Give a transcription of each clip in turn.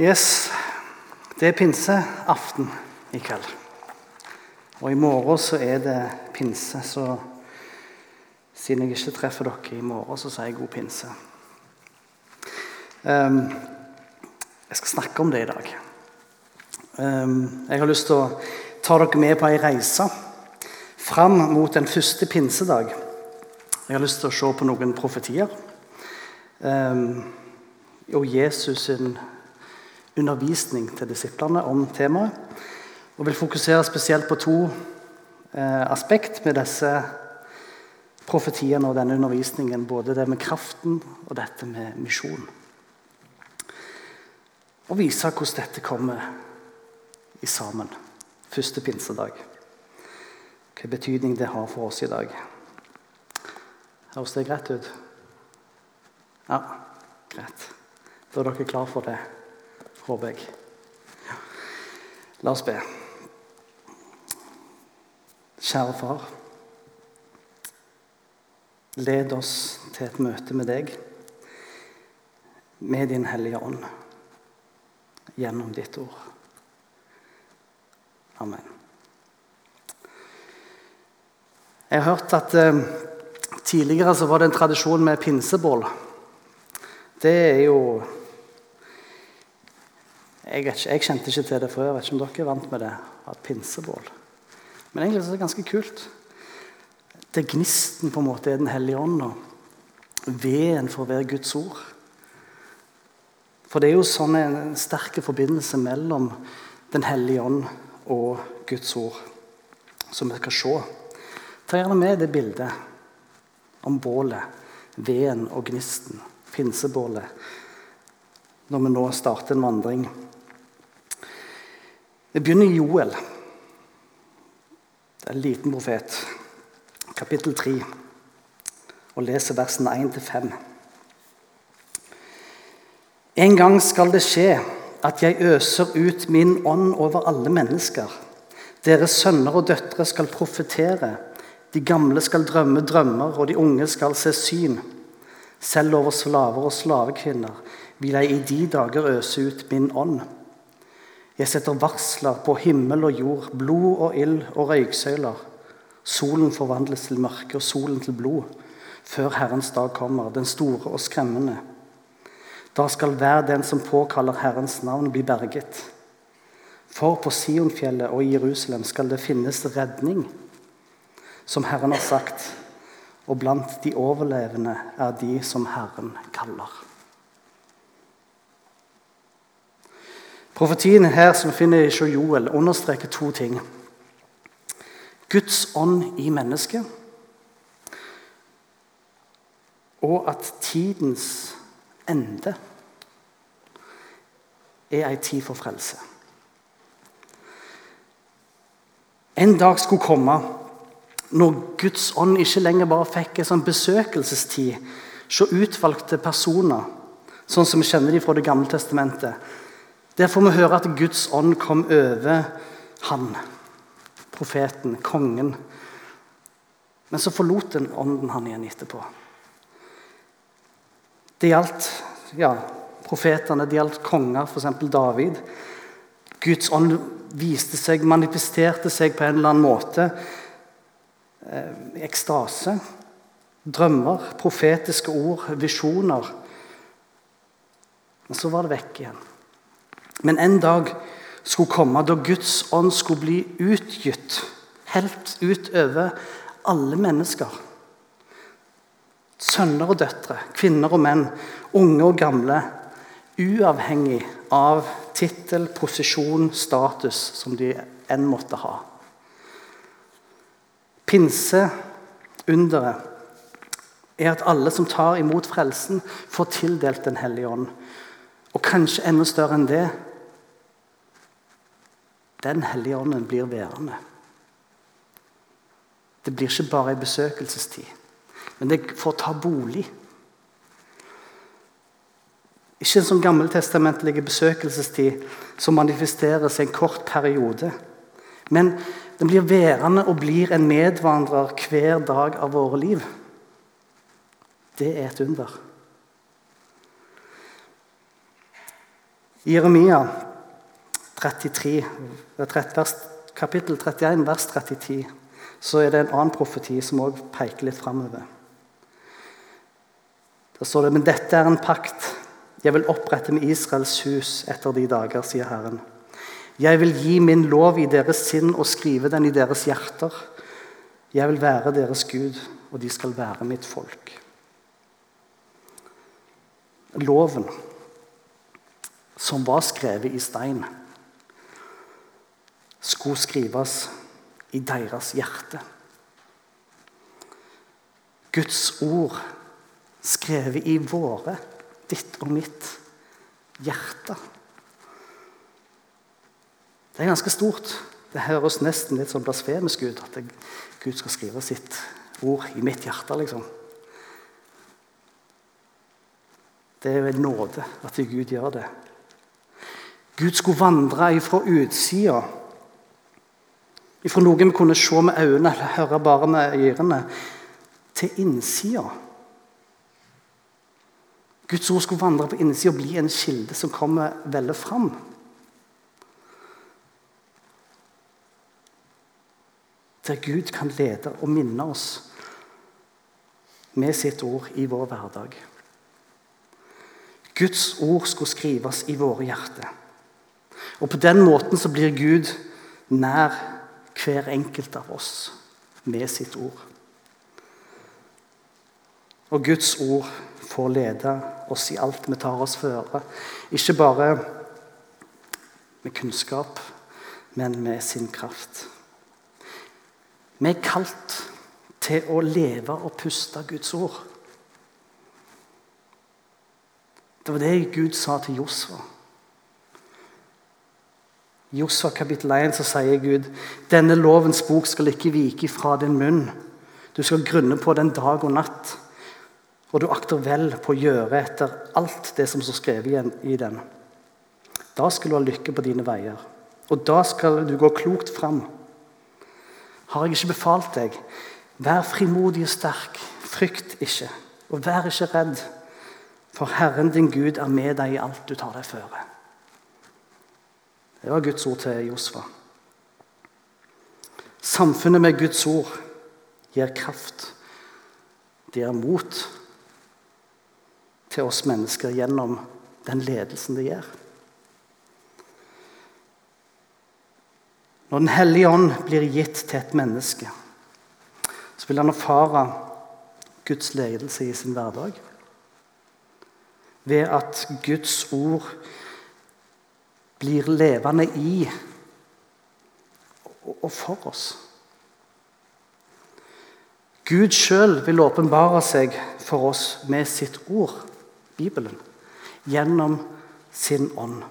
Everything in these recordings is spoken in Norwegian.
Yes, det er pinseaften i kveld. Og i morgen så er det pinse, så siden jeg ikke treffer dere i morgen, så sier jeg god pinse. Um, jeg skal snakke om det i dag. Um, jeg har lyst til å ta dere med på ei reise fram mot den første pinsedag. Jeg har lyst til å se på noen profetier. Um, og Jesus sin undervisning til disiplene om temaet. Og vil fokusere spesielt på to eh, aspekt med disse profetiene og denne undervisningen. Både det med kraften og dette med misjon. Og vise hvordan dette kommer i sammen. Første pinsedag. Hvilken betydning det har for oss i dag. Høres det greit ut? Ja, greit. Da er dere klar for det håper jeg. La oss be. Kjære far. Led oss til et møte med deg, med Din Hellige Ånd, gjennom ditt ord. Amen. Jeg har hørt at eh, tidligere så var det en tradisjon med pinsebål. Det er jo jeg, ikke, jeg, kjente ikke til det før. Jeg vet ikke om dere er vant med det. At pinsebål. Men egentlig er det ganske kult. Det gnisten på en måte er Den hellige ånd. Og veden å være Guds ord. For det er jo sånn en sterk forbindelse mellom Den hellige ånd og Guds ord som vi skal se. Ta gjerne med det bildet om bålet, veden og gnisten, pinsebålet, når vi nå starter en vandring vi begynner i Joel. Det er en liten profet. Kapittel 3. Og leser versene 1-5. En gang skal det skje at jeg øser ut min ånd over alle mennesker. Deres sønner og døtre skal profetere. De gamle skal drømme drømmer, og de unge skal se syn. Selv over slaver og slavekvinner vil jeg i de dager øse ut min ånd. Jeg setter varsler på himmel og jord, blod og ild og røyksøyler. Solen forvandles til mørke og solen til blod, før Herrens dag kommer, den store og skremmende. Da skal hver den som påkaller Herrens navn, bli berget. For på Sionfjellet og i Jerusalem skal det finnes redning, som Herren har sagt, og blant de overlevende er de som Herren kaller. Profetien her som vi finner i Joel, understreker to ting. Guds ånd i mennesket. Og at tidens ende er ei tid for frelse. En dag skulle komme når Guds ånd ikke lenger bare fikk en sånn besøkelsestid se utvalgte personer, sånn som vi kjenner dem fra Det gamle testamentet, der får vi høre at Guds ånd kom over han, profeten, kongen. Men så forlot den ånden han igjen etterpå. Det gjaldt ja, profetene, det gjaldt konger, f.eks. David. Guds ånd viste seg, manifesterte seg på en eller annen måte. Eh, ekstase, drømmer, profetiske ord, visjoner. Men så var det vekk igjen. Men en dag skulle komme da Guds ånd skulle bli utgitt, helt utover alle mennesker. Sønner og døtre, kvinner og menn, unge og gamle. Uavhengig av tittel, posisjon, status som de enn måtte ha. Pinseunderet er at alle som tar imot frelsen, får tildelt Den hellige ånd. Og kanskje enda større enn det Den hellige ånden blir værende. Det blir ikke bare en besøkelsestid, men det får ta bolig. Ikke en sånn gammeltestamentlig besøkelsestid som manifesteres i en kort periode. Men den blir værende og blir en medvandrer hver dag av våre liv. Det er et under. Jeremia 33, vers, kapittel 31, vers 33, så er det en annen profeti som også peker litt framover. Der står det men dette er en pakt jeg vil opprette med Israels hus etter de dager, sier Herren. Jeg vil gi min lov i deres sinn og skrive den i deres hjerter. Jeg vil være deres Gud, og de skal være mitt folk. Loven, som var skrevet i stein, skulle skrives i deres hjerte. Guds ord skrevet i våre, ditt og mitt, hjerte. Det er ganske stort. Det høres nesten litt sånn blasfemisk ut at Gud skal skrive sitt ord i mitt hjerte. liksom. Det er jo en nåde at Gud gjør det. Gud skulle vandre ifra utsida, fra noe vi kunne se med øynene eller høre bare med ørene, til innsida. Guds ord skulle vandre på innsida og bli en kilde som kommer veldig fram. Der Gud kan lede og minne oss med sitt ord i vår hverdag. Guds ord skulle skrives i våre hjerter. Og På den måten så blir Gud nær hver enkelt av oss med sitt ord. Og Guds ord får lede oss i alt vi tar oss føre. Ikke bare med kunnskap, men med sin kraft. Vi er kalt til å leve og puste Guds ord. Det var det Gud sa til Josfa. I Josfa kapittel 1 så sier Gud denne lovens bok skal ikke vike fra din munn. Du skal grunne på den dag og natt, og du akter vel på å gjøre etter alt det som står skrevet i den. Da skal du ha lykke på dine veier, og da skal du gå klokt fram. Har jeg ikke befalt deg? Vær frimodig og sterk, frykt ikke, og vær ikke redd. For Herren din Gud er med deg i alt du tar deg føre. Det var Guds ord til Josfa. Samfunnet med Guds ord gir kraft. Det gir mot til oss mennesker gjennom den ledelsen det gjør. Når Den hellige ånd blir gitt til et menneske, så vil han erfare Guds ledelse i sin hverdag ved at Guds ord blir levende i og for oss. Gud sjøl vil åpenbare seg for oss med sitt ord, Bibelen, gjennom sin ånd.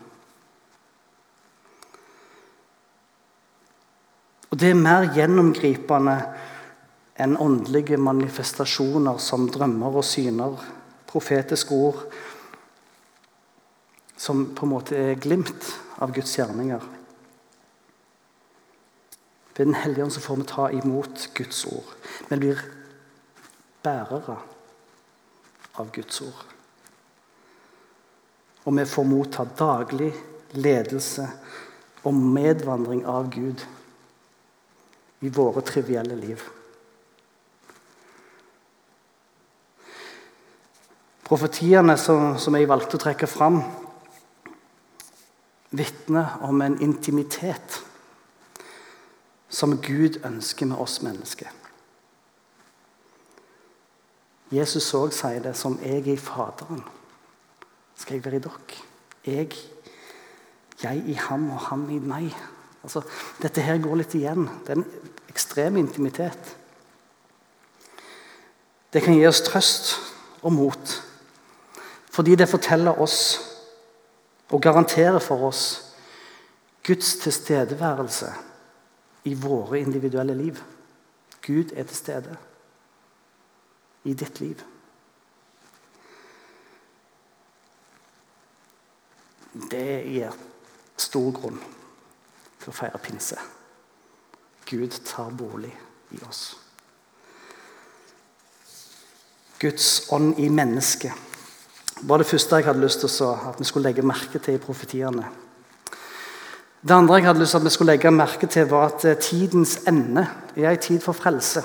Og Det er mer gjennomgripende enn åndelige manifestasjoner som drømmer og syner, profetiske ord som på en måte er glimt av Guds gjerninger. Ved Den hellige ånd får vi ta imot Guds ord. Vi blir bærere av Guds ord. Og vi får motta daglig ledelse og medvandring av Gud i våre trivielle liv. Profetiene som, som jeg valgte å trekke fram, vitner om en intimitet som Gud ønsker med oss mennesker. Jesus òg sier det som 'jeg er i Faderen'. Skal jeg være i dere? Jeg, jeg i ham og ham i meg. Altså, dette her går litt igjen. Det er en ekstrem intimitet. Det kan gi oss trøst og mot, fordi det forteller oss og garanterer for oss Guds tilstedeværelse i våre individuelle liv. Gud er til stede i ditt liv. Det gir stor grunn til å feire pinse. Gud tar bolig i oss. Guds ånd i mennesket var det første jeg hadde lyst til at vi skulle legge merke til i profetiene. Det andre jeg hadde lyst til at vi skulle legge merke til, var at eh, tidens ende er en tid for frelse.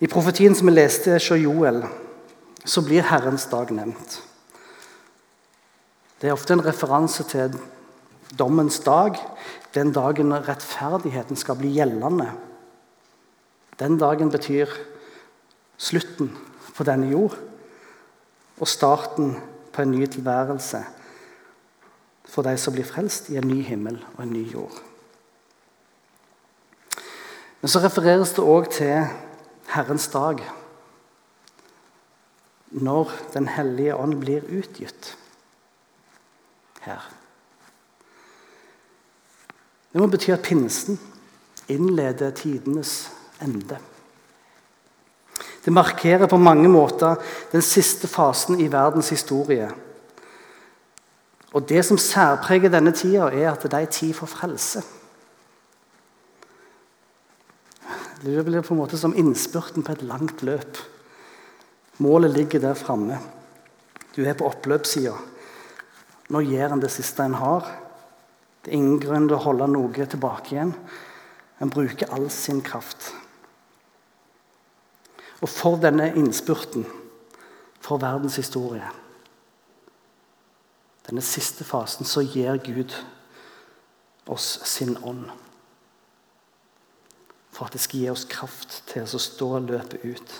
I profetien som vi leste hos Joel, så blir Herrens dag nevnt. Det er ofte en referanse til dommens dag, den dagen rettferdigheten skal bli gjeldende. Den dagen betyr slutten på denne jord og starten på en ny tilværelse for de som blir frelst i en ny himmel og en ny jord. Men så refereres det òg til Herrens dag, når Den hellige ånd blir utgitt her. Det må bety at pinsen innleder tidenes ende. Det markerer på mange måter den siste fasen i verdens historie. Og Det som særpreger denne tida, er at det er tid for frelse. Det blir på en måte som innspurten på et langt løp. Målet ligger der framme. Du er på oppløpssida. Nå gjør en det siste en har. Det er ingen grunn til å holde noe tilbake igjen. En bruker all sin kraft. Og for denne innspurten, for verdens historie, denne siste fasen, så gir Gud oss sin ånd. For at det skal gi oss kraft til å stå løpet ut.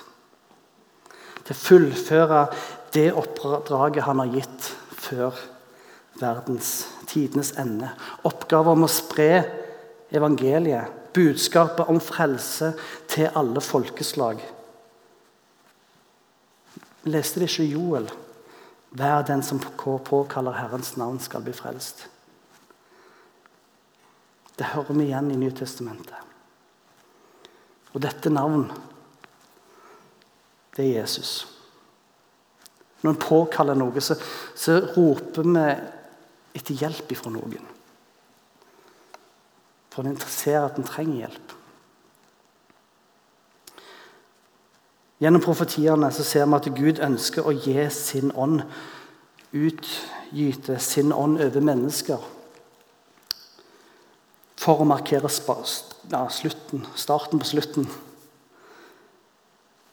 Til å fullføre det oppdraget han har gitt før verdens tidenes ende. Oppgaven om å spre evangeliet, budskapet om frelse til alle folkeslag. Leste det ikke Joel. Hver den som påkaller Herrens navn, skal bli frelst. Det hører vi igjen i Nytestamentet. Og dette navn, det er Jesus. Når en påkaller noe, så, så roper vi etter hjelp ifra noen. For en ser at en trenger hjelp. Gjennom profetiene så ser vi at Gud ønsker å gi sin ånd, utgyte sin ånd over mennesker. For å markere ja, slutten, starten på slutten.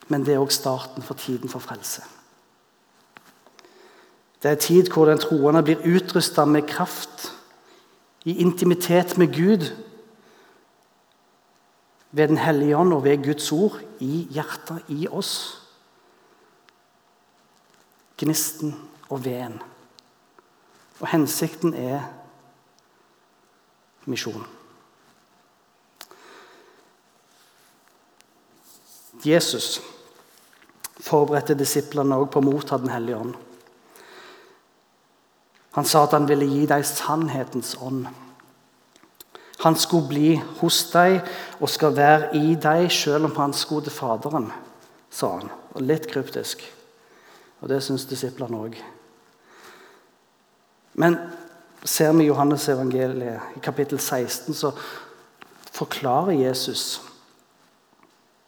Men det er òg starten for tiden for frelse. Det er tid hvor den troende blir utrusta med kraft, i intimitet med Gud ved Den hellige ånd og ved Guds ord i hjertet, i oss. Gnisten og veden. Og hensikten er misjon. Jesus forberedte disiplene også på å motta Den hellige ånd. Han sa at han ville gi dem sannhetens ånd. Han skulle bli hos deg og skal være i deg, selv om han skulle til Faderen, sa han. Og Litt kryptisk. Og det syns disiplene òg. Men ser vi Johannes evangeliet i kapittel 16, så forklarer Jesus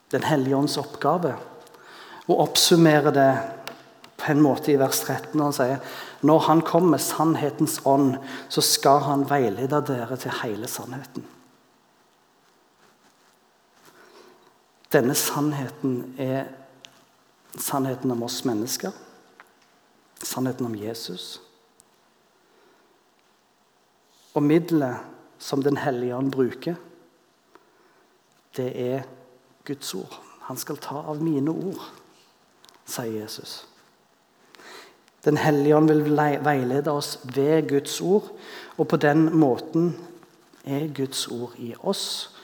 Den hellige ånds oppgave og oppsummerer det en måte i vers 13 når han sier når han kommer med sannhetens ånd, så skal han veilede dere til hele sannheten. Denne sannheten er sannheten om oss mennesker, sannheten om Jesus. Og middelet som Den hellige ånd bruker, det er Guds ord. Han skal ta av mine ord, sier Jesus. Den hellige ånd vil veilede oss ved Guds ord, og på den måten er Guds ord i oss.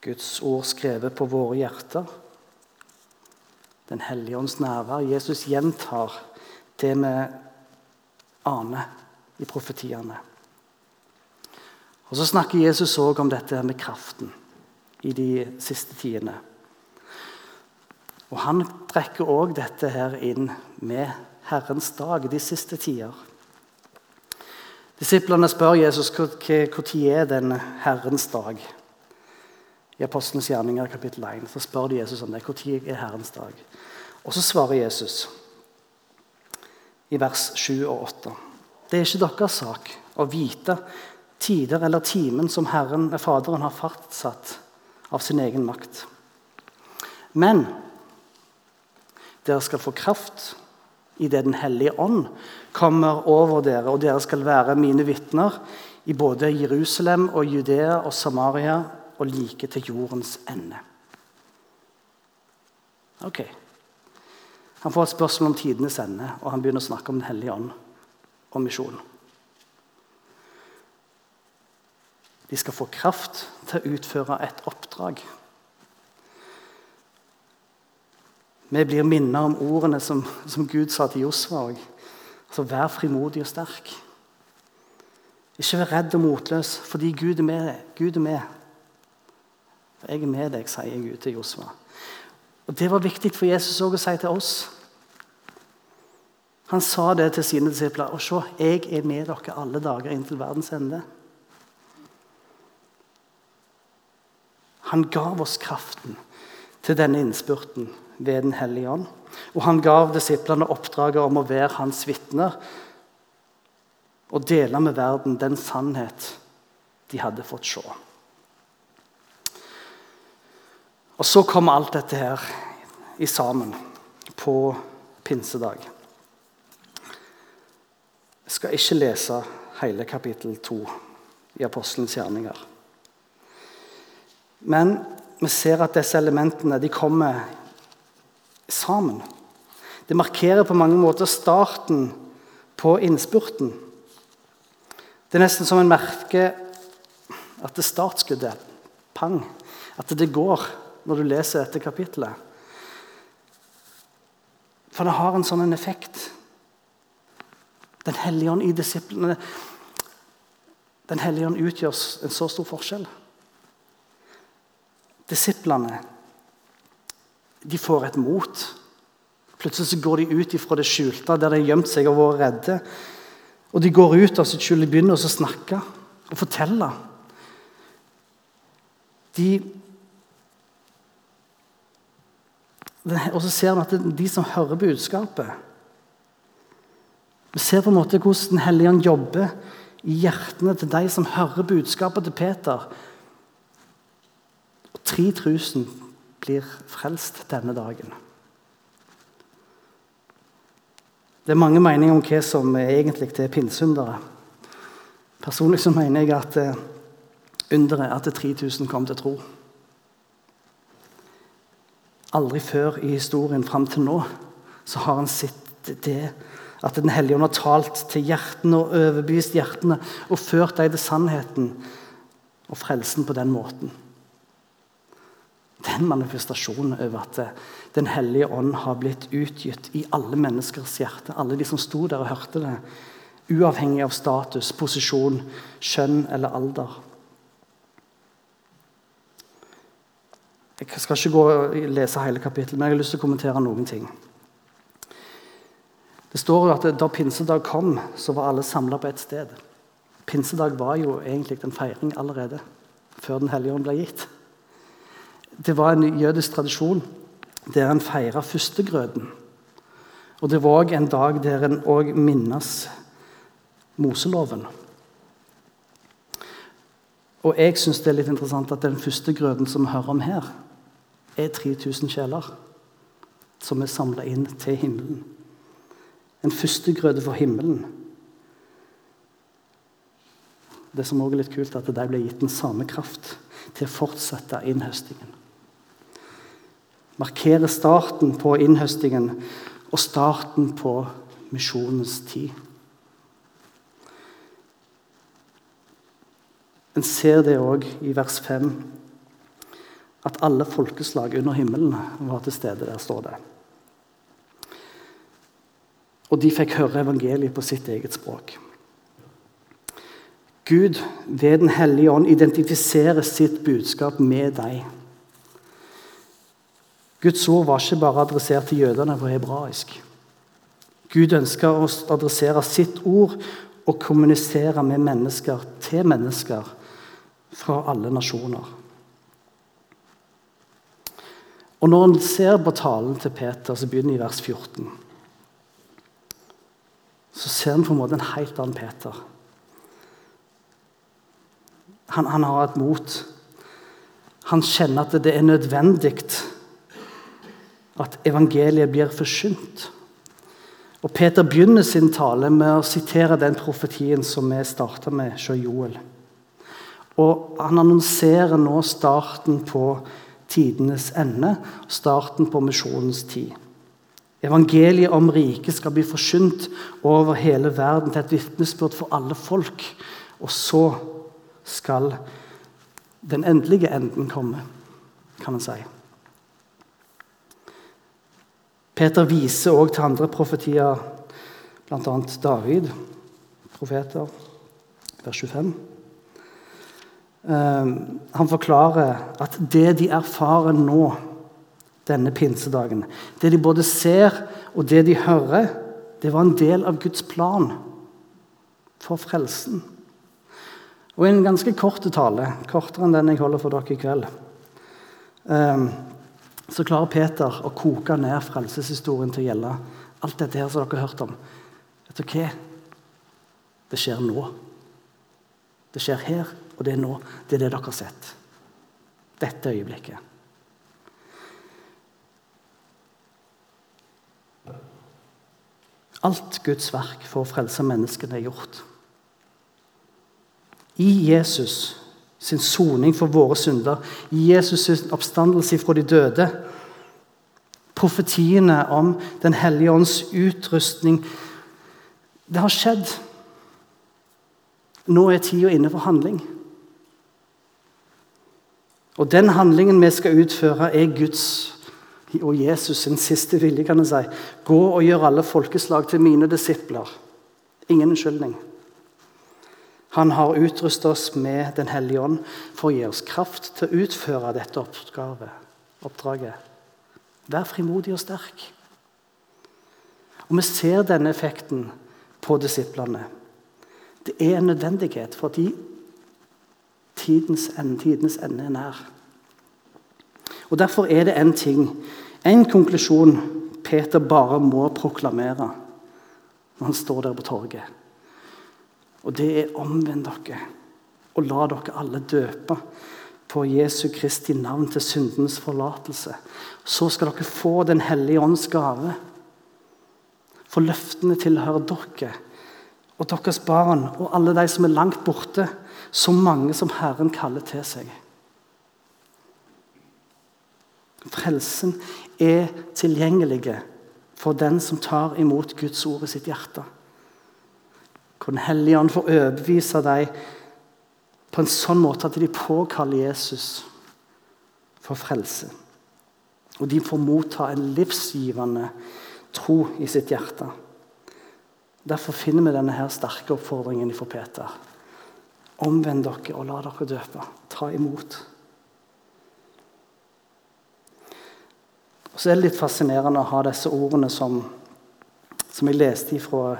Guds ord skrevet på våre hjerter. Den hellige ånds nærvær. Jesus gjentar det vi aner i profetiene. Og Så snakker Jesus òg om dette med kraften i de siste tidene. Og Han trekker òg dette her inn med Herrens dag, de siste tider. Disiplene spør Jesus når er den Herrens dag. I Apostlenes gjerninger kapittel 1 så spør de Jesus om det. Når er Herrens dag? Og så svarer Jesus i vers 7 og 8. Det er ikke deres sak å vite tider eller timen som Herren, Faderen har fastsatt av sin egen makt. Men dere skal få kraft idet Den hellige ånd kommer over dere, og dere skal være mine vitner i både Jerusalem og Judea og Samaria og like til jordens ende. Ok. Han får et spørsmål om tidenes ende, og han begynner å snakke om Den hellige ånd og misjonen. De skal få kraft til å utføre et oppdrag. Vi blir minnet om ordene som, som Gud sa til Josva òg. Altså, vær frimodig og sterk. Ikke vær redd og motløs, fordi Gud er med deg. Gud er med. For Jeg er med deg, sier Gud til Josva. Og Det var viktig for Jesus også å si til oss. Han sa det til sine disipler. Og se, jeg er med dere alle dager inntil verdens ende. Han gav oss kraften til denne innspurten ved Den hellige ånd. Og han gav disiplene oppdraget om å være hans vitner og dele med verden den sannhet de hadde fått se. Og så kommer alt dette her i sammen på pinsedag. Jeg skal ikke lese hele kapittel 2 i Apostelens gjerninger. Men vi ser at disse elementene kommer sammen. Det markerer på mange måter starten på innspurten. Det er nesten som en merker at det startskuddet pang, at det går når du leser dette kapittelet. For det har en sånn effekt. Den hellige ånd i disiplene Den hellige ånd utgjør en så stor forskjell. Disiplene de får et mot. Plutselig så går de ut fra det skjulte, der de har gjemt seg og vært redde. Og de går ut av sitt skjul og begynner å snakke og fortelle. De Og så ser vi at det er de som hører budskapet Vi ser på en måte hvordan Den hellige ånd jobber i hjertene til de som hører budskapet til Peter. Og 3000 blir frelst denne dagen. Det er mange meninger om hva som egentlig er pinnsundere. Personlig så mener jeg at eh, underet er at 3000 kom til tro. Aldri før i historien fram til nå så har han sett det at Den hellige ånd har talt til hjertene og overbevist hjertene og ført dem til sannheten og frelsen på den måten. Det manifestasjonen over at eh, Den hellige ånd har blitt utgitt i alle menneskers hjerte. Alle de som sto der og hørte det, uavhengig av status, posisjon, kjønn eller alder. Jeg skal ikke gå og lese hele kapittelet, men jeg har lyst til å kommentere noen ting. Det står jo at Da pinsedag kom, så var alle samla på ett sted. Pinsedag var jo egentlig en feiring allerede før Den hellige ånd ble gitt. Det var en jødisk tradisjon der en feira førstegrøten. Og det var òg en dag der en òg minnes Moseloven. Og jeg syns det er litt interessant at den første grøten som vi hører om her, er 3000 sjeler som er samla inn til himmelen. En førstegrøte for himmelen. Det som også er litt kult, er at de ble gitt den samme kraft til å fortsette innhøstingen markerer starten på innhøstingen og starten på misjonens tid. En ser det òg i vers 5, at alle folkeslag under himmelen var til stede. Der står det. Og de fikk høre evangeliet på sitt eget språk. Gud ved Den hellige ånd identifiserer sitt budskap med deg. Guds ord var ikke bare adressert til jødene på hebraisk. Gud ønska å adressere sitt ord og kommunisere med mennesker til mennesker fra alle nasjoner. Og når en ser på talen til Peter, som begynner i vers 14, så ser en på en måte en helt annen Peter. Han, han har et mot. Han kjenner at det er nødvendig at evangeliet blir forsynt. Og Peter begynner sin tale med å sitere den profetien som vi starta med hos Joel. Og han annonserer nå starten på tidenes ende, starten på misjonens tid. Evangeliet om riket skal bli forsynt over hele verden til et vitnesbyrd for alle folk. Og så skal den endelige enden komme, kan man si. Peter viser også til andre profetier, bl.a. David, profeter, vers 25. Ehm, han forklarer at det de erfarer nå, denne pinsedagen Det de både ser og det de hører, det var en del av Guds plan for frelsen. Og i en ganske kort tale, kortere enn den jeg holder for dere i kveld, ehm, så klarer Peter å koke ned frelseshistorien til å gjelde alt dette her som dere har hørt om. Vet du hva? Det skjer nå. Det skjer her, og det er nå. Det er det dere har sett. Dette øyeblikket. Alt Guds verk for å frelse menneskene er gjort. I Jesus sin soning for våre synder, Jesus sin oppstandelse fra de døde, profetiene om Den hellige ånds utrustning Det har skjedd. Nå er tida inne for handling. Og den handlingen vi skal utføre, er Guds og Jesus sin siste vilje. kan jeg si. Gå og gjør alle folkeslag til mine disipler. Ingen unnskyldning. Han har utrustet oss med Den hellige ånd for å gi oss kraft til å utføre dette oppdraget. Vær frimodig og sterk. Og Vi ser denne effekten på disiplene. Det er en nødvendighet fordi tidens ende, tidens ende er nær. Og Derfor er det én ting, en konklusjon, Peter bare må proklamere når han står der på torget. Og det er omvend dere og la dere alle døpe på Jesu Kristi navn til syndens forlatelse. Så skal dere få Den hellige ånds gave. For løftene tilhører dere og deres barn og alle de som er langt borte, så mange som Herren kaller til seg. Frelsen er tilgjengelig for den som tar imot Guds ord i sitt hjerte. Hvor Den hellige ånd får overbevise deg på en sånn måte at de påkaller Jesus for frelse. Og de får motta en livsgivende tro i sitt hjerte. Derfor finner vi denne her sterke oppfordringen fra Peter. Omvend dere og la dere døpe. Ta imot. Og Så er det litt fascinerende å ha disse ordene som, som jeg leste fra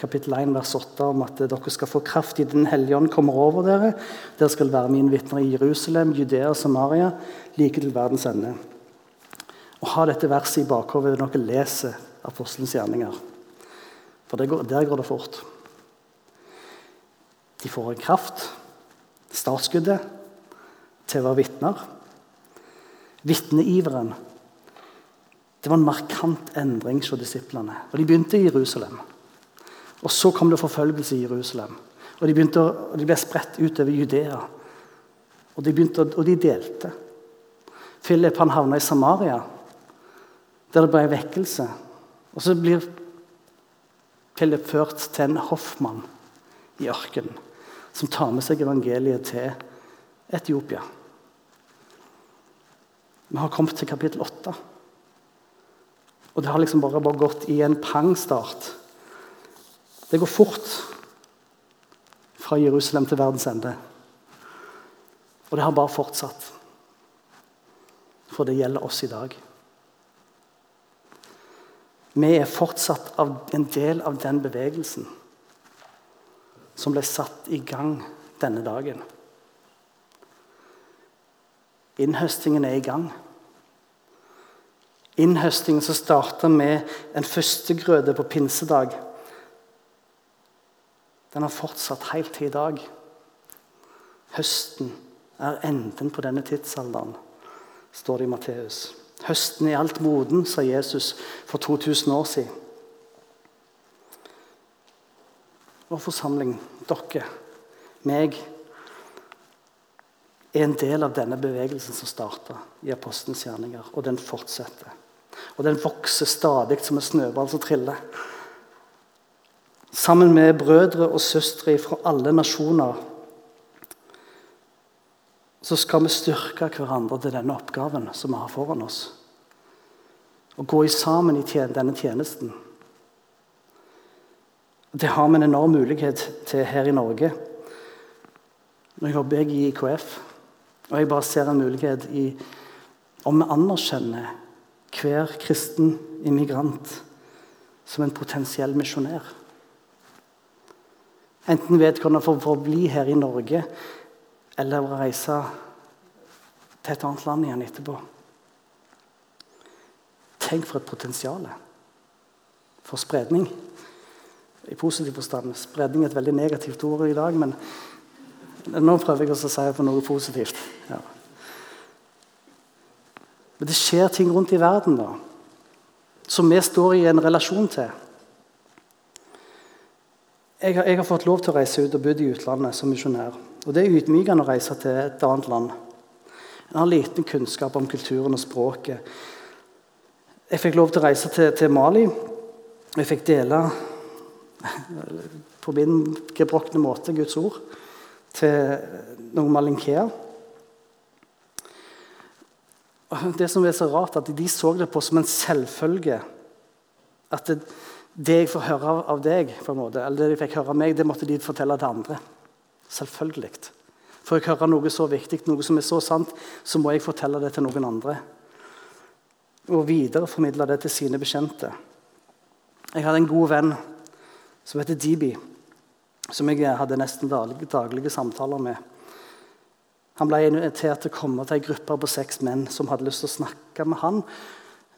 kapittel 1, vers 8, om at dere skal få kraft i Den hellige ånd kommer over dere. Dere skal være mine vitner i Jerusalem, Judea og Samaria, like til verdens ende. Og Ha dette verset i bakhodet når dere leser apostelens gjerninger. For går, der går det fort. De får en kraft, startskuddet, til å være vitner. Vitneiveren. Det var en markant endring hos disiplene. Og De begynte i Jerusalem. Og Så kom det forfølgelse i Jerusalem. Og De, begynte, og de ble spredt utover Judea. Og de, begynte, og de delte. Philip han havna i Samaria, der det ble vekkelse. Og så blir Philip ført til en hoffmann i ørkenen som tar med seg evangeliet til Etiopia. Vi har kommet til kapittel 8. Og det har liksom bare, bare gått i en pangstart. Det går fort fra Jerusalem til verdens ende. Og det har bare fortsatt. For det gjelder oss i dag. Vi er fortsatt en del av den bevegelsen som ble satt i gang denne dagen. Innhøstingen er i gang. Innhøstingen som starta med en førstegrøde på pinsedag, den har fortsatt helt til i dag. Høsten er enden på denne tidsalderen, står det i Matteus. Høsten er alt moden, sa Jesus for 2000 år siden. Vår forsamling, dere, meg, er en del av denne bevegelsen som starta i apostelens gjerninger. Og den fortsetter. Og den vokser stadig som en snøball som triller. Sammen med brødre og søstre fra alle nasjoner så skal vi styrke hverandre til denne oppgaven som vi har foran oss. Og gå sammen i denne tjenesten. Det har vi en enorm mulighet til her i Norge. Nå jobber jeg i IKF, og jeg bare ser en mulighet i om vi anerkjenner hver kristen immigrant som en potensiell misjonær. Enten vedkommende får forbli her i Norge eller reise til et annet land igjen etterpå. Tenk for et potensial for spredning i positiv forstand. Spredning er et veldig negativt ord i dag, men nå prøver jeg å si for noe positivt. Ja. Men det skjer ting rundt i verden da, som vi står i en relasjon til. Jeg har, jeg har fått lov til å reise ut og bodd i utlandet som misjonær. Og Det er ydmykende å reise til et annet land. En har liten kunnskap om kulturen og språket. Jeg fikk lov til å reise til, til Mali. og Jeg fikk dele på min gebrokne måte Guds ord til noen malinkeer. Det som er så rart, at De så det på som en selvfølge. At det, det jeg får høre av deg, på en måte, eller det de fikk høre av meg, det måtte de fortelle til andre. Selvfølgelig. For jeg hører noe så viktig, noe som er så sant, så må jeg fortelle det til noen andre. Og videreformidle det til sine bekjente. Jeg hadde en god venn som heter Dibi, som jeg hadde nesten daglige, daglige samtaler med. Han ble invitert til å komme til ei gruppe på seks menn som hadde lyst til å snakke med han.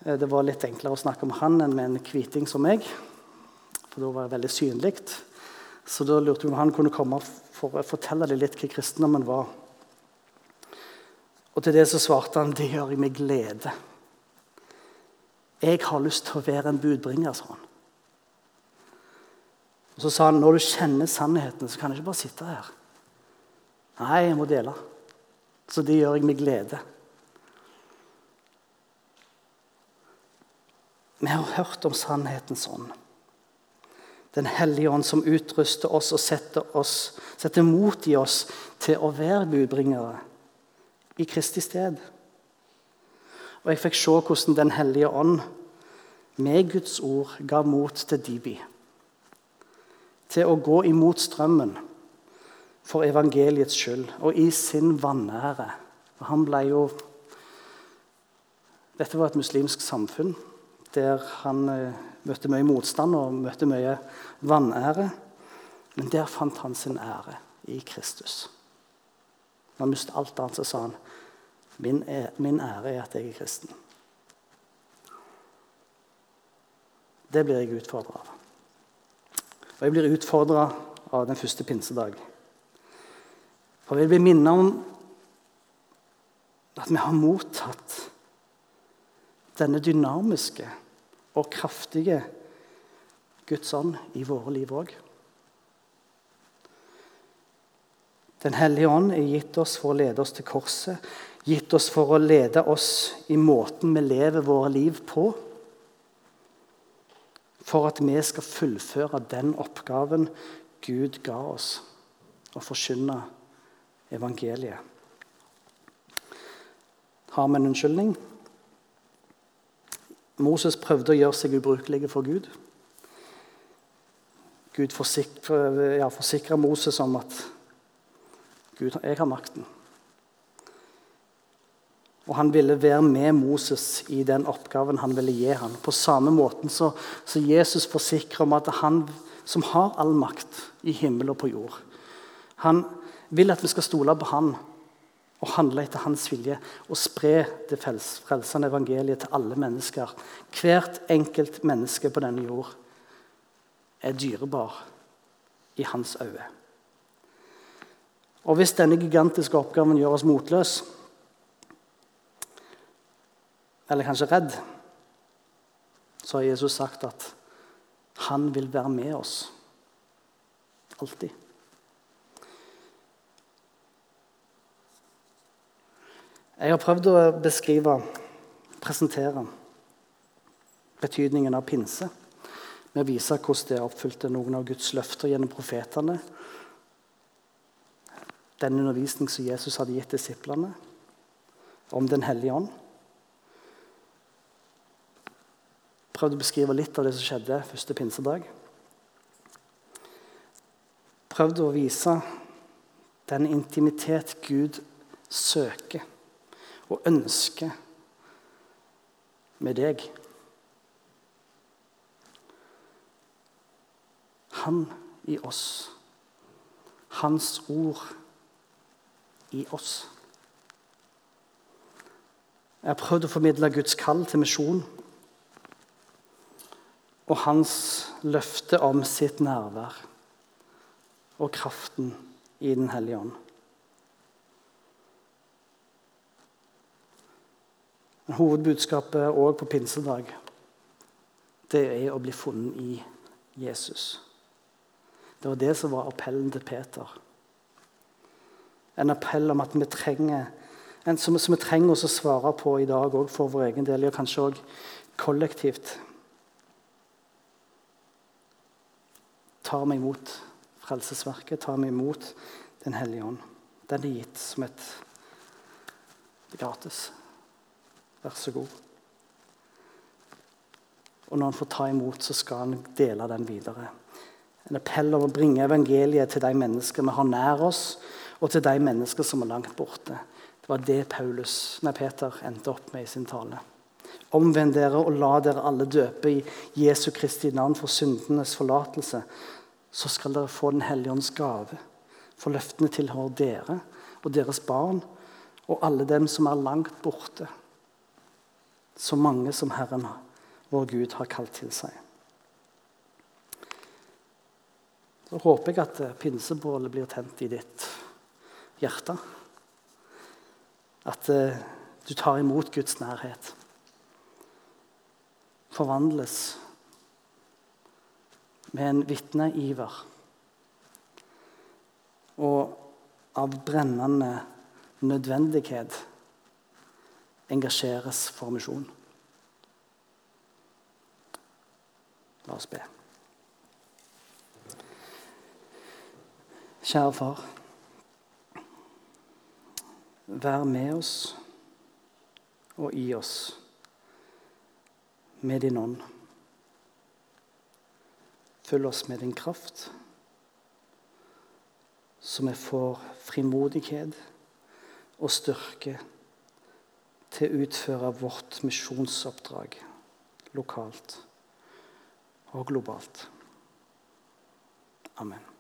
Eh, det var litt enklere å snakke med han enn med en kviting som meg. For da var det veldig synlig. Så da lurte vi om han kunne komme for å fortelle dem litt hva kristendommen var. Og til det så svarte han det gjør jeg med glede. Jeg har lyst til å være en budbringer, sa han. Og Så sa han når du kjenner sannheten, så kan du ikke bare sitte her. Nei, jeg må dele. Så det gjør jeg med glede. Vi har hørt om sannhetens ånd. Den hellige ånd som utruster oss og setter, oss, setter mot i oss til å være budbringere i Kristi sted. Og jeg fikk se hvordan Den hellige ånd med Guds ord ga mot til Dibi til å gå imot strømmen for evangeliets skyld og i sin vanære. For han ble jo Dette var et muslimsk samfunn der han eh, møtte mye motstand og møtte mye vanære. Men der fant han sin ære i Kristus. Når han mistet alt annet, så sa han min, min ære er at jeg er kristen. Det blir jeg utfordra av. Og jeg blir utfordra av den første pinsedag. For jeg blir minnet om at vi har mottatt denne dynamiske og kraftige Guds ånd i våre liv òg. Den hellige ånd er gitt oss for å lede oss til korset, gitt oss for å lede oss i måten vi lever våre liv på for at vi skal fullføre den oppgaven Gud ga oss å forkynne evangeliet. Har vi en unnskyldning? Moses prøvde å gjøre seg ubrukelig for Gud. Gud forsikra ja, Moses om at Gud, jeg har makten. Og han ville være med Moses i den oppgaven han ville gi ham. På samme måten så, så Jesus forsikrer om at han som har all makt i himmel og på jord Han vil at vi skal stole på han og handle etter hans vilje og spre det frelsende evangeliet til alle mennesker. Hvert enkelt menneske på denne jord er dyrebar i hans øyne. Og hvis denne gigantiske oppgaven gjør oss motløse, eller kanskje redd, så har Jesus sagt at han vil være med oss. Alltid. Jeg har prøvd å beskrive, presentere, betydningen av pinse med å vise hvordan det oppfylte noen av Guds løfter gjennom profetene. Den undervisning som Jesus hadde gitt disiplene om Den hellige ånd. Prøvde å beskrive litt av det som skjedde første pinsedag. Prøvde å vise den intimitet Gud søker og ønske med deg. Han i oss. Hans ord i oss. Jeg har prøvd å formidle Guds kall til misjon og hans løfte om sitt nærvær og kraften i Den hellige ånd. Men hovedbudskapet òg på pinsedag det er å bli funnet i Jesus. Det var det som var appellen til Peter. En appell om at vi trenger en som, som vi trenger oss å svare på i dag òg for vår egen del, og kanskje òg kollektivt. tar vi imot Frelsesverket, tar vi imot Den hellige ånd. Den er gitt som et gratis. Vær så god. Og når han får ta imot, så skal han dele den videre. En appell om å bringe evangeliet til de mennesker vi har nær oss, og til de mennesker som er langt borte. Det var det Paulus, nei, Peter endte opp med i sin tale. Omvend dere og la dere alle døpe i Jesu Kristi navn for syndenes forlatelse, så skal dere få Den hellige ånds gave. For løftene tilhører dere og deres barn og alle dem som er langt borte. Så mange som Herren, vår Gud, har kalt til seg. Så håper jeg at pinsebålet blir tent i ditt hjerte. At eh, du tar imot Guds nærhet. Forvandles med en vitneiver. Og av brennende nødvendighet engasjeres for misjon. La oss be. Kjære far. Vær med oss og i oss med din ånd. Følg oss med din kraft, så vi får frimodighet og styrke til å utføre vårt misjonsoppdrag lokalt og globalt. Amen.